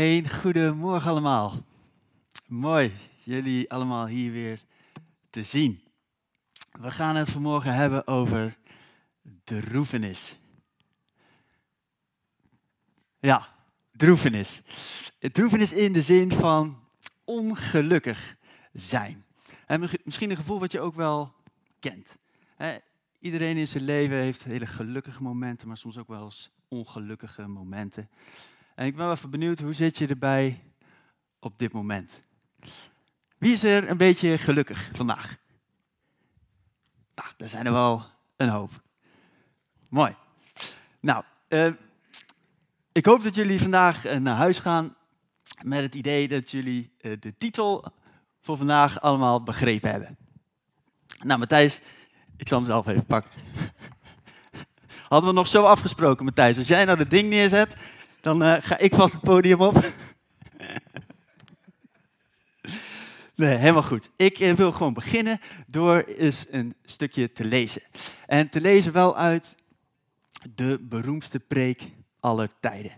Een goedemorgen allemaal. Mooi jullie allemaal hier weer te zien. We gaan het vanmorgen hebben over droefenis. Ja, droefenis. Droefenis in de zin van ongelukkig zijn. En misschien een gevoel wat je ook wel kent. Iedereen in zijn leven heeft hele gelukkige momenten, maar soms ook wel eens ongelukkige momenten. En ik ben wel even benieuwd, hoe zit je erbij op dit moment? Wie is er een beetje gelukkig vandaag? Nou, daar zijn er wel een hoop. Mooi. Nou, uh, ik hoop dat jullie vandaag uh, naar huis gaan met het idee dat jullie uh, de titel voor vandaag allemaal begrepen hebben. Nou, Matthijs, ik zal hem zelf even pakken. Hadden we nog zo afgesproken, Matthijs. Als jij nou dat ding neerzet, dan uh, ga ik vast het podium op. nee, helemaal goed. Ik uh, wil gewoon beginnen door eens een stukje te lezen. En te lezen wel uit de beroemdste preek aller tijden.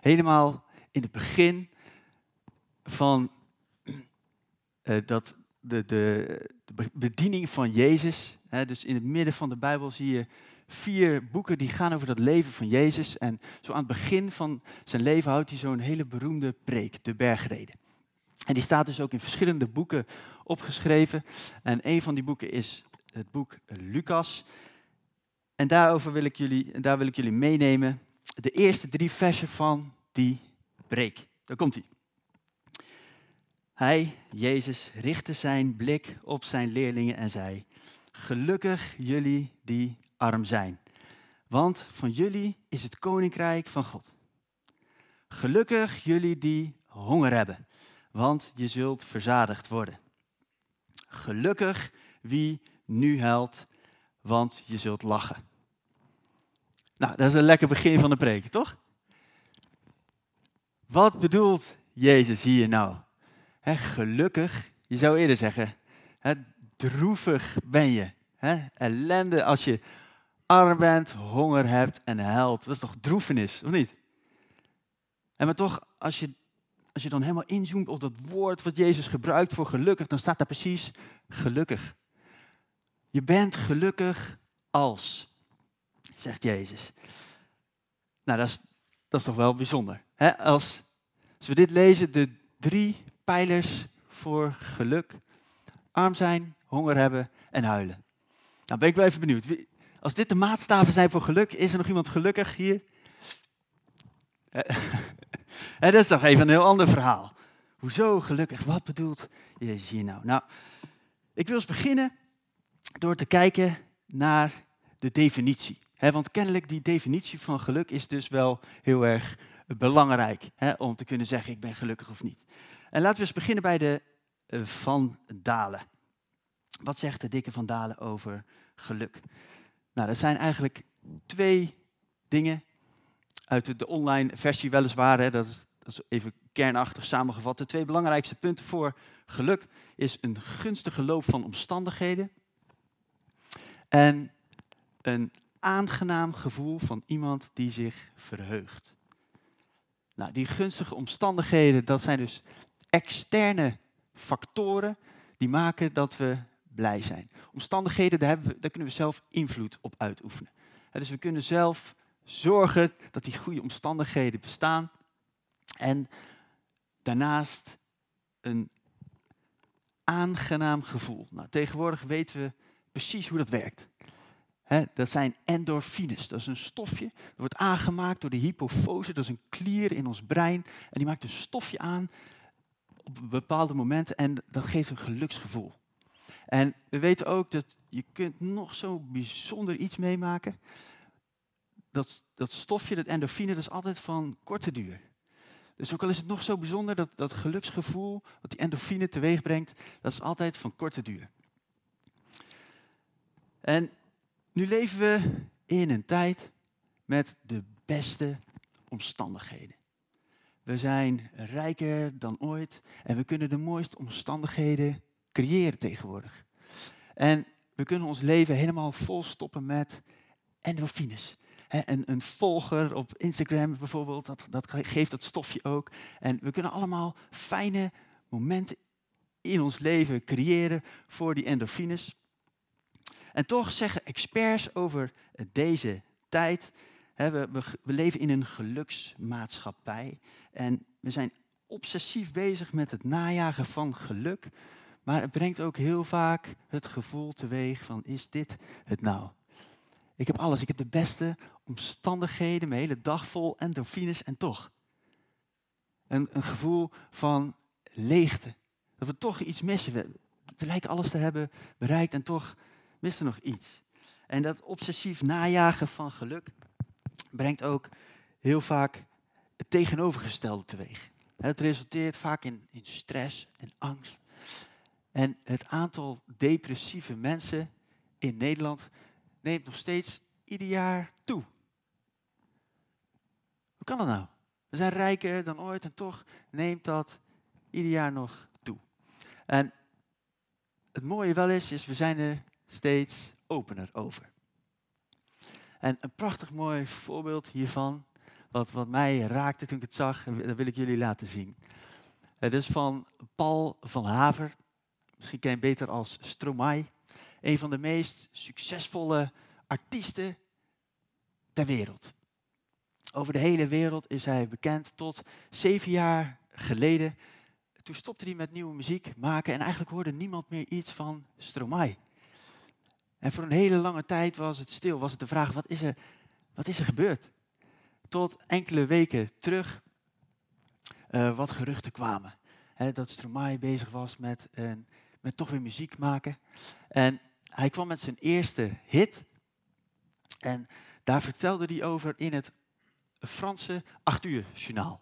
Helemaal in het begin van uh, dat, de, de, de, bediening van Jezus. Dus in het midden van de Bijbel zie je vier boeken die gaan over dat leven van Jezus. En zo aan het begin van zijn leven houdt hij zo'n hele beroemde preek, de bergreden. En die staat dus ook in verschillende boeken opgeschreven. En een van die boeken is het boek Lucas. En daarover wil ik jullie, daar wil ik jullie meenemen. De eerste drie versen van die preek. Daar komt hij. Hij, Jezus, richtte zijn blik op zijn leerlingen en zei: Gelukkig jullie die arm zijn. Want van jullie is het koninkrijk van God. Gelukkig jullie die honger hebben, want je zult verzadigd worden. Gelukkig wie nu huilt, want je zult lachen. Nou, dat is een lekker begin van de preek, toch? Wat bedoelt Jezus hier nou? gelukkig, je zou eerder zeggen, droevig ben je. ellende als je arm bent, honger hebt en huilt. Dat is toch droefenis, of niet? En maar toch, als je, als je dan helemaal inzoomt op dat woord wat Jezus gebruikt voor gelukkig, dan staat daar precies gelukkig. Je bent gelukkig als, zegt Jezus. Nou, dat is, dat is toch wel bijzonder. Hè? Als, als we dit lezen, de drie pijlers voor geluk. Arm zijn, honger hebben en huilen. Nou ben ik wel even benieuwd. Als dit de maatstaven zijn voor geluk, is er nog iemand gelukkig hier? dat is toch even een heel ander verhaal. Hoezo gelukkig? Wat bedoelt Jezus hier nou? Nou, ik wil eens beginnen door te kijken naar de definitie. want kennelijk die definitie van geluk is dus wel heel erg belangrijk om te kunnen zeggen ik ben gelukkig of niet. En laten we eens beginnen bij de uh, Van Dalen. Wat zegt de dikke Van Dalen over geluk? Nou, dat zijn eigenlijk twee dingen uit de online versie weliswaar. Dat, is, dat is even kernachtig samengevat. De twee belangrijkste punten voor geluk is een gunstige loop van omstandigheden en een aangenaam gevoel van iemand die zich verheugt. Nou, die gunstige omstandigheden, dat zijn dus externe factoren die maken dat we blij zijn. Omstandigheden, daar, daar kunnen we zelf invloed op uitoefenen. dus we kunnen zelf zorgen dat die goede omstandigheden bestaan. En daarnaast een aangenaam gevoel. Nou, tegenwoordig weten we precies hoe dat werkt. dat zijn endorfines. Dat is een stofje. Dat wordt aangemaakt door de hypofose. Dat is een klier in ons brein. En die maakt een stofje aan op bepaalde momenten en dat geeft een geluksgevoel. En we weten ook dat je kunt nog zo bijzonder iets meemaken. Dat, dat stofje, dat endorfine, dat is altijd van korte duur. Dus ook al is het nog zo bijzonder, dat, dat geluksgevoel, wat die endorfine teweeg brengt, dat is altijd van korte duur. En nu leven we in een tijd met de beste omstandigheden. We zijn rijker dan ooit en we kunnen de mooiste omstandigheden creëren tegenwoordig. En we kunnen ons leven helemaal vol stoppen met endorfines. een, een volger op Instagram bijvoorbeeld, dat, dat geeft dat stofje ook. En we kunnen allemaal fijne momenten in ons leven creëren voor die endorfines. En toch zeggen experts over deze tijd, hè, we, we, we leven in een geluksmaatschappij en we zijn obsessief bezig met het najagen van geluk, maar het brengt ook heel vaak het gevoel teweeg van is dit het nou? Ik heb alles, ik heb de beste omstandigheden, mijn hele dag vol endorfines en toch. Een, een gevoel van leegte. Dat we toch iets missen. We, lijken alles te hebben bereikt en toch mist er nog iets. En dat obsessief najagen van geluk brengt ook heel vaak het tegenovergestelde teweeg. Het resulteert vaak in stress en angst. En het aantal depressieve mensen in Nederland neemt nog steeds ieder jaar toe. Hoe kan dat nou? We zijn rijker dan ooit en toch neemt dat ieder jaar nog toe. En het mooie wel is, is we zijn er steeds opener over. En een prachtig mooi voorbeeld hiervan, wat, wat mij raakte toen ik het zag, dat wil ik jullie laten zien. Het is van Paul van Haver, misschien ken je beter als Stromae. Een van de meest succesvolle artiesten ter wereld. Over de hele wereld is hij bekend tot zeven jaar geleden. Toen stopte hij met nieuwe muziek maken en eigenlijk hoorde niemand meer iets van Stromae. En voor een hele lange tijd was het stil, was het de vraag, wat is er, wat is er gebeurd? Tot enkele weken terug uh, wat geruchten kwamen. dat Stromae bezig was met, uh, met toch weer muziek maken. En hij kwam met zijn eerste hit. En daar vertelde hij over in het Franse 8 uur journaal.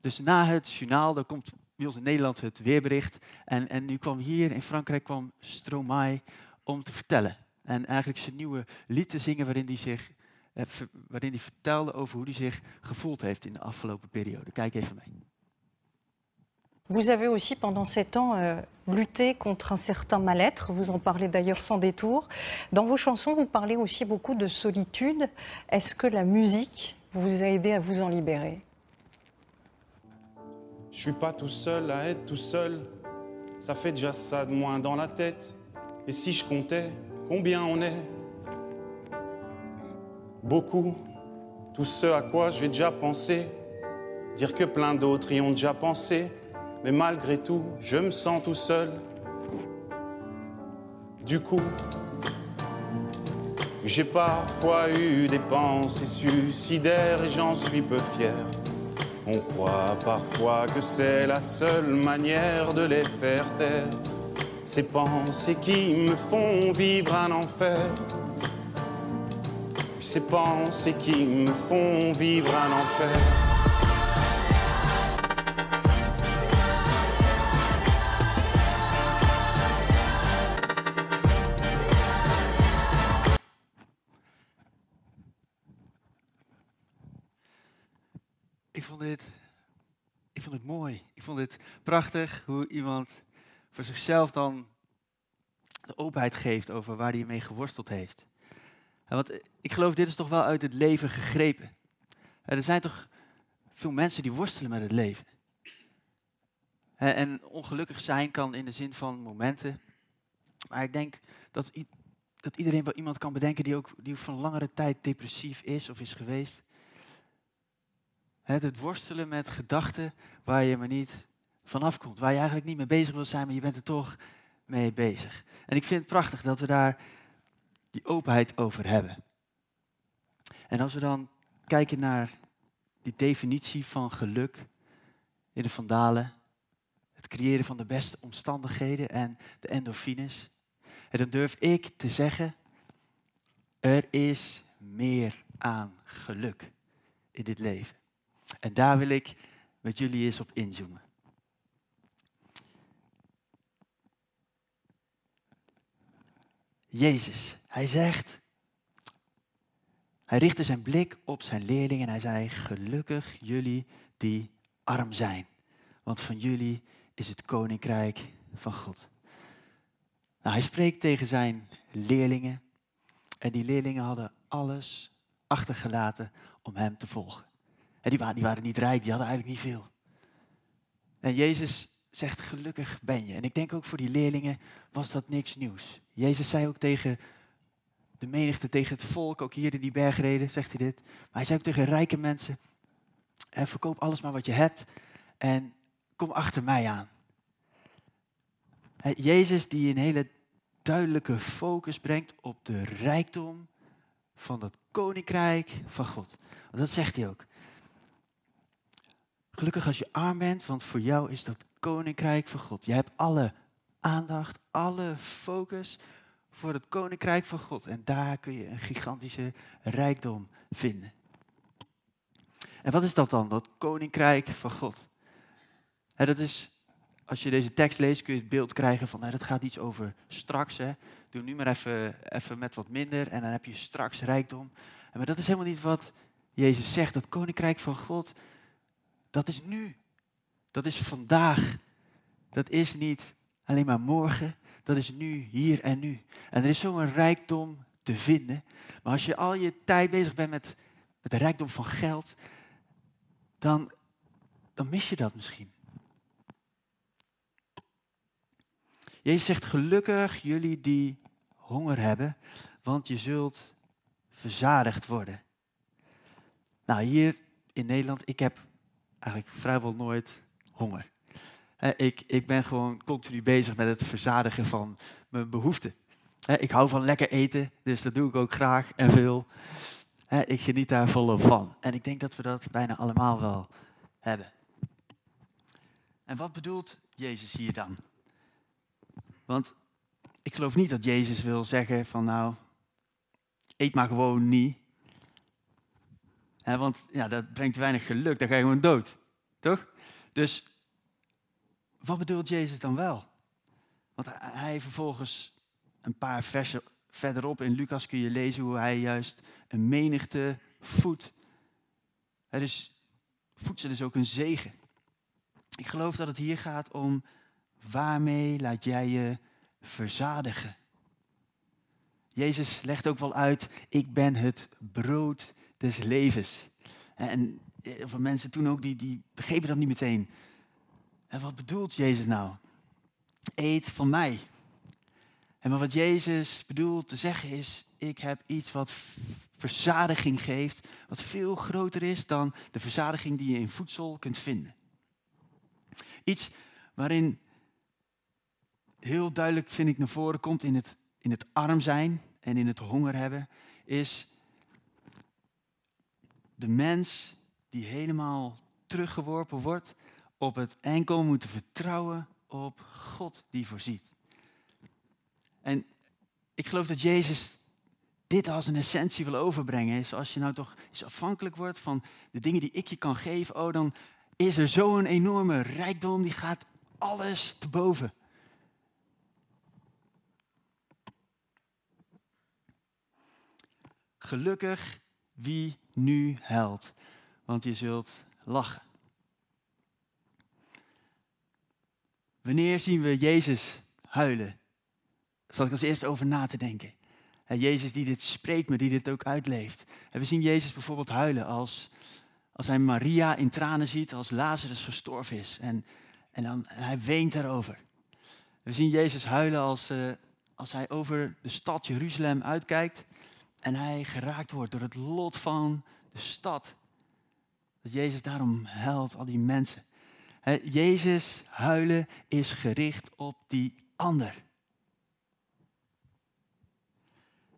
Dus na het journaal, dan komt bij ons in Nederland het weerbericht. En, en nu kwam hier in Frankrijk kwam Stromae om te vertellen. En eigenlijk zijn nieuwe lied te zingen waarin hij, zich, eh, waarin hij vertelde over hoe hij zich gevoeld heeft in de afgelopen periode. Kijk even mee. Vous avez aussi pendant sept ans euh, lutté contre un certain mal-être, vous en parlez d'ailleurs sans détour. Dans vos chansons, vous parlez aussi beaucoup de solitude. Est-ce que la musique vous a aidé à vous en libérer? Je suis pas tout seul à être tout seul, ça fait déjà ça de moins dans la tête. Et si je comptais combien on est? Beaucoup, tout ce à quoi j'ai déjà pensé, dire que plein d'autres y ont déjà pensé, mais malgré tout, je me sens tout seul. Du coup, j'ai parfois eu des pensées suicidaires et j'en suis peu fier. On croit parfois que c'est la seule manière de les faire taire. Ces pensées qui me font vivre un enfer. Ces pensées qui me font vivre un enfer. Dit, ik vond het mooi. Ik vond het prachtig hoe iemand voor zichzelf dan de openheid geeft over waar hij mee geworsteld heeft. want ik geloof, dit is toch wel uit het leven gegrepen. Er zijn toch veel mensen die worstelen met het leven. En ongelukkig zijn kan in de zin van momenten. Maar ik denk dat, dat iedereen wel iemand kan bedenken die ook, die van langere tijd depressief is of is geweest. Het worstelen met gedachten waar je maar niet vanaf komt. Waar je eigenlijk niet mee bezig wil zijn, maar je bent er toch mee bezig. En ik vind het prachtig dat we daar die openheid over hebben. En als we dan kijken naar die definitie van geluk in de vandalen, het creëren van de beste omstandigheden en de endorfines, en dan durf ik te zeggen, er is meer aan geluk in dit leven. En daar wil ik met jullie eens op inzoomen. Jezus, hij zegt, hij richtte zijn blik op zijn leerlingen en hij zei, gelukkig jullie die arm zijn, want van jullie is het koninkrijk van God. Nou, hij spreekt tegen zijn leerlingen en die leerlingen hadden alles achtergelaten om hem te volgen. En die waren, die niet rijk, die hadden eigenlijk niet veel. En Jezus zegt, gelukkig ben je. En ik denk ook voor die leerlingen was dat niks nieuws. Jezus zei ook tegen de menigte, tegen het volk, ook hier in die bergreden, zegt hij dit. Maar hij zei ook tegen rijke mensen, verkoop alles maar wat je hebt en kom achter mij aan. Jezus die een hele duidelijke focus brengt op de rijkdom van het koninkrijk van God. Dat zegt hij ook. Gelukkig als je arm bent, want voor jou is dat koninkrijk van God. Je hebt alle aandacht, alle focus voor het koninkrijk van God. En daar kun je een gigantische rijkdom vinden. En wat is dat dan, dat koninkrijk van God? dat is, als je deze tekst leest, kun je het beeld krijgen van, dat gaat iets over straks. Doe nu maar even, even met wat minder en dan heb je straks rijkdom. Maar dat is helemaal niet wat Jezus zegt. Dat koninkrijk van God, dat is nu. Dat is vandaag. Dat is niet alleen maar morgen. Dat is nu, hier en nu. En er is zo'n rijkdom te vinden. Maar als je al je tijd bezig bent met, met de rijkdom van geld, dan, dan mis je dat misschien. Jezus zegt gelukkig jullie die honger hebben, want je zult verzadigd worden. Nou, hier in Nederland, ik heb eigenlijk vrijwel nooit honger. Ik, ik ben gewoon continu bezig met het verzadigen van mijn behoeften. Ik hou van lekker eten, dus dat doe ik ook graag en veel. Ik geniet daar volop van. En ik denk dat we dat bijna allemaal wel hebben. En wat bedoelt Jezus hier dan? Want ik geloof niet dat Jezus wil zeggen van nou, eet maar gewoon niet. Want ja, dat brengt weinig geluk, dan ga je gewoon dood. Toch? Dus wat bedoelt Jezus dan wel? Want hij vervolgens een paar versen verderop in Lucas kun je lezen hoe hij juist een menigte voedt. Dus voedsel is ook een zegen. Ik geloof dat het hier gaat om waarmee laat jij je verzadigen. Jezus legt ook wel uit, ik ben het brood des levens. En veel mensen toen ook, die, die begrepen dat niet meteen. En wat bedoelt Jezus nou? Eet van mij. En wat Jezus bedoelt te zeggen is, ik heb iets wat verzadiging geeft, wat veel groter is dan de verzadiging die je in voedsel kunt vinden. Iets waarin heel duidelijk, vind ik, naar voren komt in het, in het arm zijn en in het honger hebben, is de mens die helemaal teruggeworpen wordt op het enkel moeten vertrouwen op God die voorziet. En ik geloof dat Jezus dit als een essentie wil overbrengen. Zoals je nou toch eens afhankelijk wordt van de dingen die ik je kan geven, oh, dan is er zo'n enorme rijkdom, die gaat alles te boven. Gelukkig wie nu huilt, want je zult lachen. Wanneer zien we Jezus huilen? Zal ik als eerste over na te denken. Jezus die dit spreekt, maar die dit ook uitleeft. we zien Jezus bijvoorbeeld huilen als, als hij Maria in tranen ziet als Lazarus gestorven is. En, en dan, hij weent daarover. We zien Jezus huilen als, uh, als hij over de stad Jeruzalem uitkijkt en hij geraakt wordt door het lot van de stad. Dat Jezus daarom huilt, al die mensen. Jezus huilen is gericht op die ander.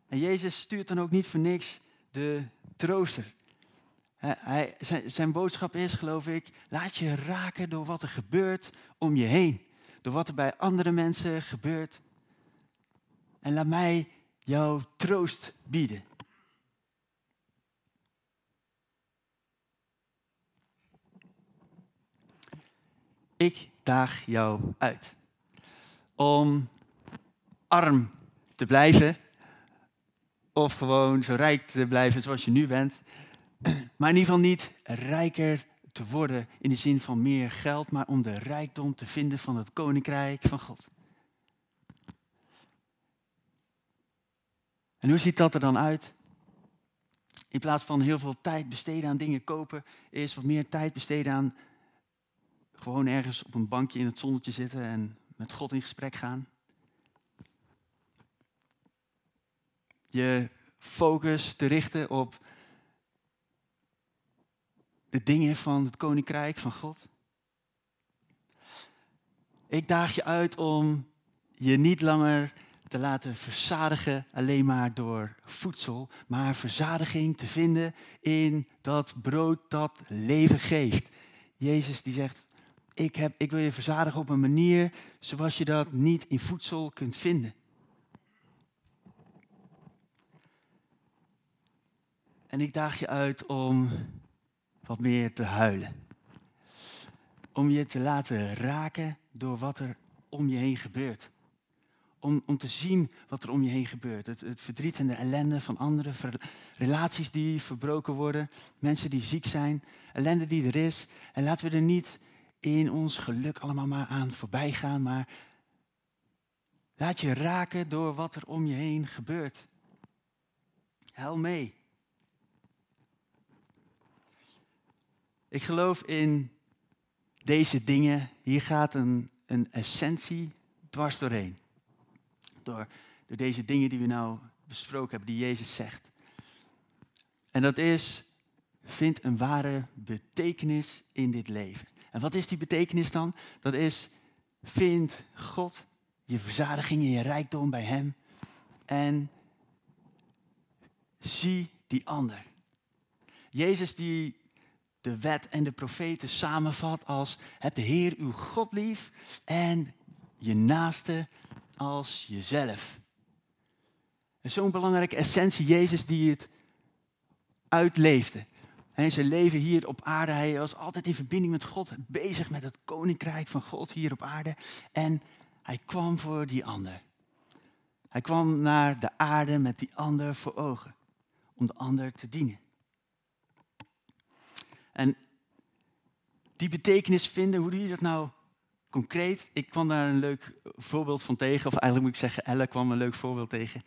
En Jezus stuurt dan ook niet voor niks de trooster. Hij, zijn, zijn boodschap is, geloof ik, laat je raken door wat er gebeurt om je heen. Door wat er bij andere mensen gebeurt. En laat mij jou troost bieden. Ik daag jou uit om arm te blijven of gewoon zo rijk te blijven zoals je nu bent. Maar in ieder geval niet rijker te worden in de zin van meer geld, maar om de rijkdom te vinden van het koninkrijk van God. En hoe ziet dat er dan uit? In plaats van heel veel tijd besteden aan dingen kopen, is wat meer tijd besteden aan gewoon ergens op een bankje in het zonnetje zitten en met God in gesprek gaan. Je focus te richten op de dingen van het koninkrijk van God. Ik daag je uit om je niet langer te laten verzadigen alleen maar door voedsel, maar verzadiging te vinden in dat brood dat leven geeft. Jezus die zegt, ik, heb, ik wil je verzadigen op een manier zoals je dat niet in voedsel kunt vinden. En ik daag je uit om wat meer te huilen. Om je te laten raken door wat er om je heen gebeurt. Om, om te zien wat er om je heen gebeurt. Het, het verdriet en de ellende van anderen. Relaties die verbroken worden. Mensen die ziek zijn. Ellende die er is. En laten we er niet in ons geluk allemaal maar aan voorbij gaan. Maar laat je raken door wat er om je heen gebeurt. Hel mee. Ik geloof in deze dingen. Hier gaat een, een essentie dwars doorheen. Door, door deze dingen die we nou besproken hebben, die Jezus zegt. En dat is, vind een ware betekenis in dit leven. En wat is die betekenis dan? Dat is, vind God, je verzadiging en je rijkdom bij Hem. En zie die ander. Jezus die de wet en de profeten samenvat als heb de Heer uw God lief en je naaste als jezelf. Zo'n belangrijke essentie, Jezus die het uitleefde. En zijn leven hier op aarde, hij was altijd in verbinding met God, bezig met het koninkrijk van God hier op aarde. En hij kwam voor die ander. Hij kwam naar de aarde met die ander voor ogen, om de ander te dienen. En die betekenis vinden, hoe doe je dat nou concreet? Ik kwam daar een leuk voorbeeld van tegen, of eigenlijk moet ik zeggen, Elle kwam een leuk voorbeeld tegen.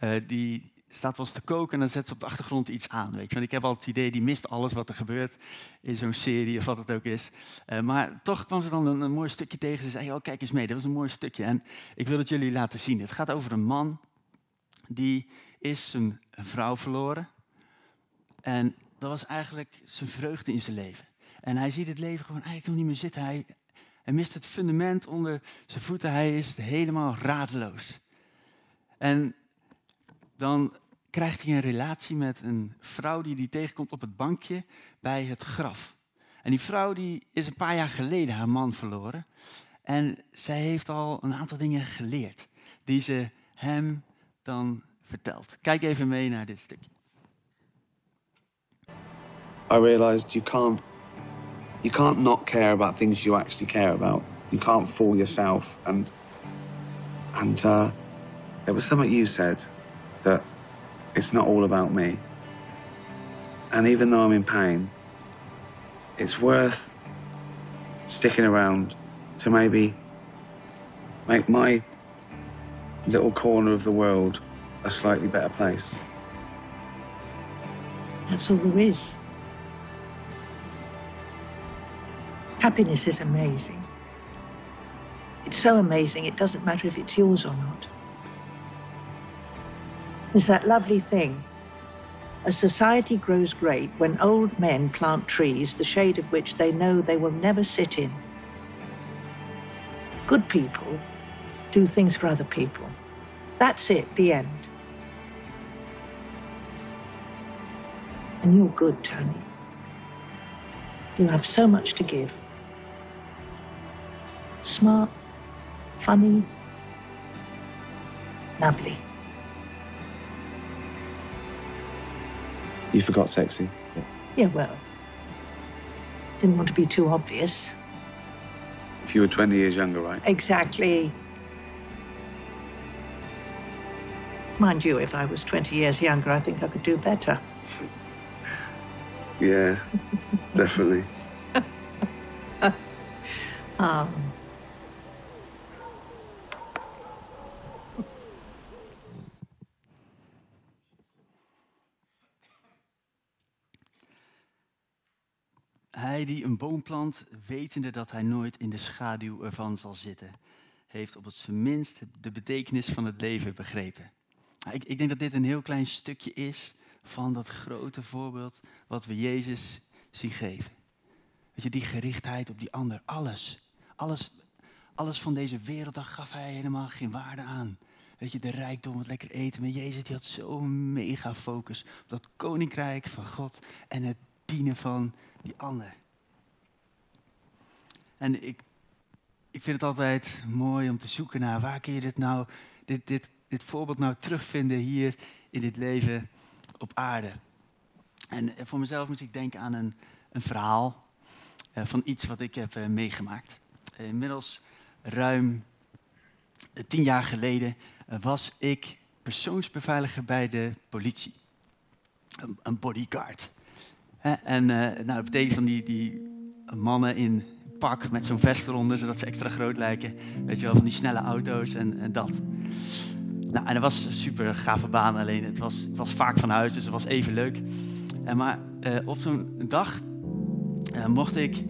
Uh, die staat wel eens te koken en dan zet ze op de achtergrond iets aan. Weet je? Want ik heb altijd het idee, die mist alles wat er gebeurt in zo'n serie of wat het ook is. Uh, maar toch kwam ze dan een, een, mooi stukje tegen. Ze zei, oh kijk eens mee, dat was een mooi stukje. En ik wil het jullie laten zien. Het gaat over een man die is zijn vrouw verloren. En dat was eigenlijk zijn vreugde in zijn leven. En hij ziet het leven gewoon eigenlijk nog niet meer zitten. Hij, hij mist het fundament onder zijn voeten. Hij is helemaal radeloos. En dan krijgt hij een relatie met een vrouw die hij tegenkomt op het bankje bij het graf. En die vrouw die is een paar jaar geleden haar man verloren. En zij heeft al een aantal dingen geleerd die ze hem dan vertelt. Kijk even mee naar dit stukje. I realized you can't you can't not care about things you actually care about. You can't fool yourself and and uh, it was something you said that it's not all about me. And even though I'm in pain, it's worth sticking around to maybe make my little corner of the world a slightly better place. That's all there is. Happiness is amazing. It's so amazing, it doesn't matter if it's yours or not. There's that lovely thing. A society grows great when old men plant trees, the shade of which they know they will never sit in. Good people do things for other people. That's it, the end. And you're good, Tony. You have so much to give smart, funny, lovely. You forgot sexy. Yeah, well, didn't want to be too obvious. If you were 20 years younger, right? Exactly. Mind you, if I was 20 years younger, I think I could do better. Yeah, definitely. um, Hij die een boom plant, wetende dat hij nooit in de schaduw ervan zal zitten, heeft op het minst de betekenis van het leven begrepen. Nou, ik, ik denk dat dit een heel klein stukje is van dat grote voorbeeld wat we Jezus zien geven. Weet je, die gerichtheid op die ander, alles. Alles, alles van deze wereld, daar gaf hij helemaal geen waarde aan. Weet je, de rijkdom, het lekker eten. Maar Jezus die had zo'n mega focus op dat koninkrijk van God en het van die ander. En ik, ik vind het altijd mooi om te zoeken naar waar kun je dit nou, dit, dit, dit voorbeeld nou terugvinden hier in dit leven op aarde. En voor mezelf moest ik denken aan een, een verhaal uh, van iets wat ik heb uh, meegemaakt. Inmiddels ruim tien jaar geleden was ik persoonsbeveiliger bij de politie. Een, een bodyguard. En nou, dat betekent van die, die mannen in pak met zo'n vest eronder, zodat ze extra groot lijken. Weet je wel, van die snelle auto's en, dat. Nou, en dat was een super gave baan, alleen het was, was vaak van huis, dus het was even leuk. En maar uh, op zo'n dag uh, mocht ik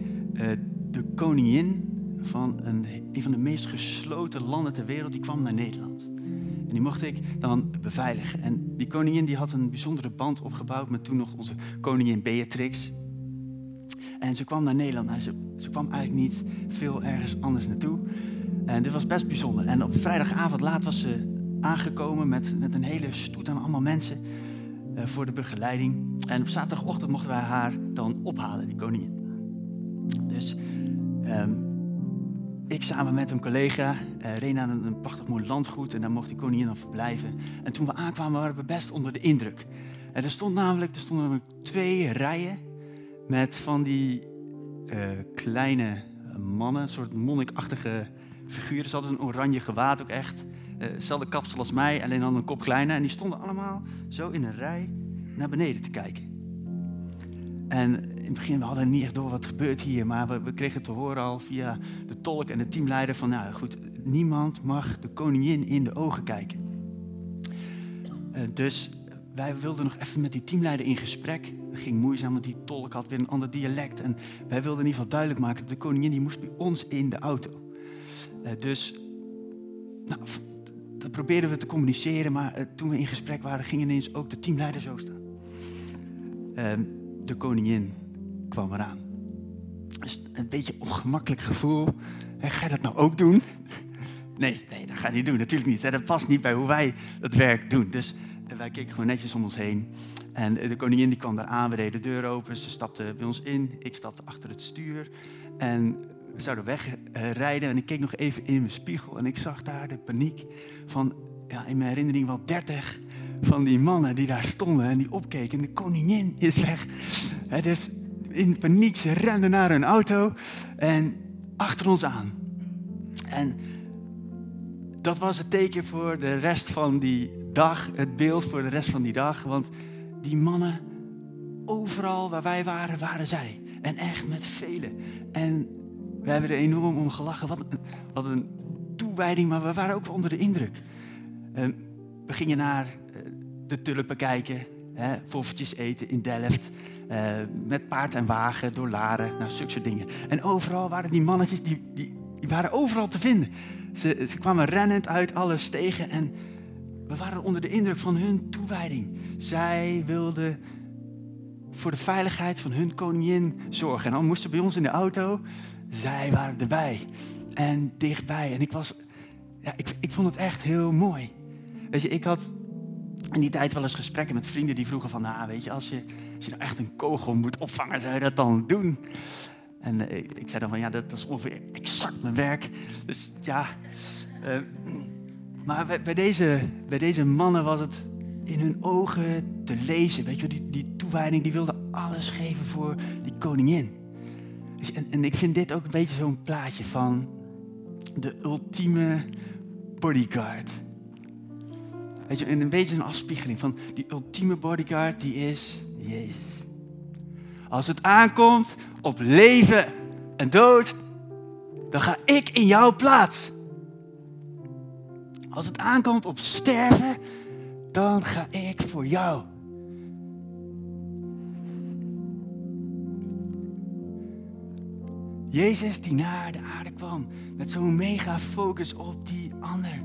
de koningin van een, een van de meest gesloten landen ter wereld, die kwam naar Nederland. En die mocht ik dan beveiligen. En die koningin die had een bijzondere band opgebouwd met toen nog onze koningin Beatrix. En ze kwam naar Nederland. Nou, ze, ze kwam eigenlijk niet veel ergens anders naartoe. En dit was best bijzonder. En op vrijdagavond laat was ze aangekomen met, met een hele stoet aan allemaal mensen uh, voor de begeleiding. En op zaterdagochtend mochten wij haar dan ophalen, die koningin. Dus um, ik samen met een collega uh, reed naar een, prachtig mooi landgoed en daar mocht die koningin dan verblijven. En toen we aankwamen waren we best onder de indruk. En er, stond namelijk, er stonden twee rijen met van die uh, kleine mannen, een soort monnikachtige figuren. Ze hadden een oranje gewaad ook echt. Uh, hetzelfde kapsel als mij, alleen dan een kop kleiner. En die stonden allemaal zo in een rij naar beneden te kijken. En in het begin we hadden niet door wat gebeurt hier, maar we, kregen te horen al via de tolk en de teamleider van, nou goed, niemand mag de koningin in de ogen kijken. Uh, dus wij wilden nog even met die teamleider in gesprek. Dat ging moeizaam, want die tolk had weer een ander dialect. En wij wilden in ieder geval duidelijk maken dat de koningin die moest bij ons in de auto. Uh, dus, nou, dat probeerden we te communiceren, maar uh, toen we in gesprek waren, ging ineens ook de teamleider zo staan. Uh, de koningin kwam eraan. Dus een beetje ongemakkelijk gevoel. ga je dat nou ook doen? Nee, nee, dat ga je niet doen. Natuurlijk niet. Dat past niet bij hoe wij het werk doen. Dus wij keken gewoon netjes om ons heen. En de koningin die kwam daar. We deden de deur open. Ze stapte bij ons in. Ik stapte achter het stuur. En we zouden wegrijden. En ik keek nog even in mijn spiegel. En ik zag daar de paniek van, ja, in mijn herinnering wel 30 van die mannen die daar stonden en die opkeken. En de koningin is weg. He, dus in paniek, ze renden naar hun auto en achter ons aan. En dat was het teken voor de rest van die dag, het beeld voor de rest van die dag. Want die mannen, overal waar wij waren, waren zij. En echt met velen. En we hebben er enorm om gelachen. Wat een, wat een toewijding, maar we waren ook onder de indruk. Uh, we gingen naar uh, de tulpen kijken, hè, eten in Delft. Uh, met paard en wagen door Laren, nou, zulke soort dingen. En overal waren die mannetjes, die, die, waren overal te vinden. Ze, ze kwamen rennend uit alle stegen en we waren onder de indruk van hun toewijding. Zij wilden voor de veiligheid van hun koningin zorgen. En dan moesten bij ons in de auto. Zij waren erbij en dichtbij. En ik was, ja, ik, ik vond het echt heel mooi. Weet je, ik had in die tijd wel eens gesprekken met vrienden die vroegen van, nou, weet je, als je, als je nou echt een kogel moet opvangen, zou je dat dan doen? En uh, ik zei dan van, ja, dat, dat, is ongeveer exact mijn werk. Dus ja, uh, maar bij, bij, deze, bij deze mannen was het in hun ogen te lezen. Weet je, die, die toewijding, die wilde alles geven voor die koningin. En, en ik vind dit ook een beetje zo'n plaatje van de ultieme bodyguard. Je, een beetje een afspiegeling van die ultieme bodyguard, die is Jezus. Als het aankomt op leven en dood, dan ga ik in jouw plaats. Als het aankomt op sterven, dan ga ik voor jou. Jezus die naar de aarde kwam met zo'n mega focus op die ander.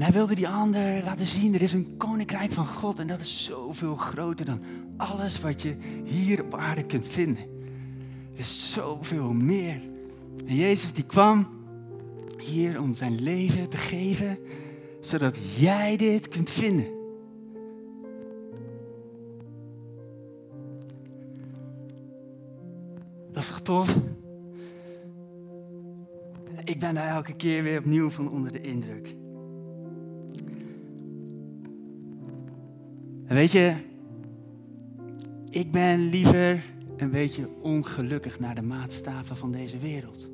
En hij wilde die ander laten zien, er is een koninkrijk van God en dat is zoveel groter dan alles wat je hier op aarde kunt vinden. Er is zoveel meer. En Jezus die kwam hier om zijn leven te geven, zodat jij dit kunt vinden. Dat is toch tof? Ik ben daar elke keer weer opnieuw van onder de indruk. En weet je, ik ben liever een beetje ongelukkig naar de maatstaven van deze wereld.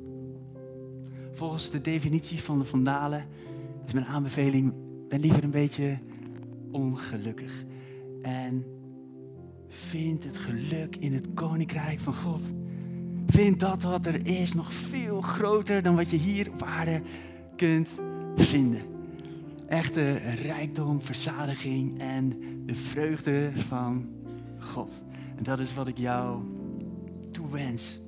Volgens de definitie van de Vandalen is mijn aanbeveling, ben liever een beetje ongelukkig. En vind het geluk in het koninkrijk van God. Vind dat wat er is nog veel groter dan wat je hier op aarde kunt vinden. Echte rijkdom, verzadiging en de vreugde van God. En dat is wat ik jou toewens.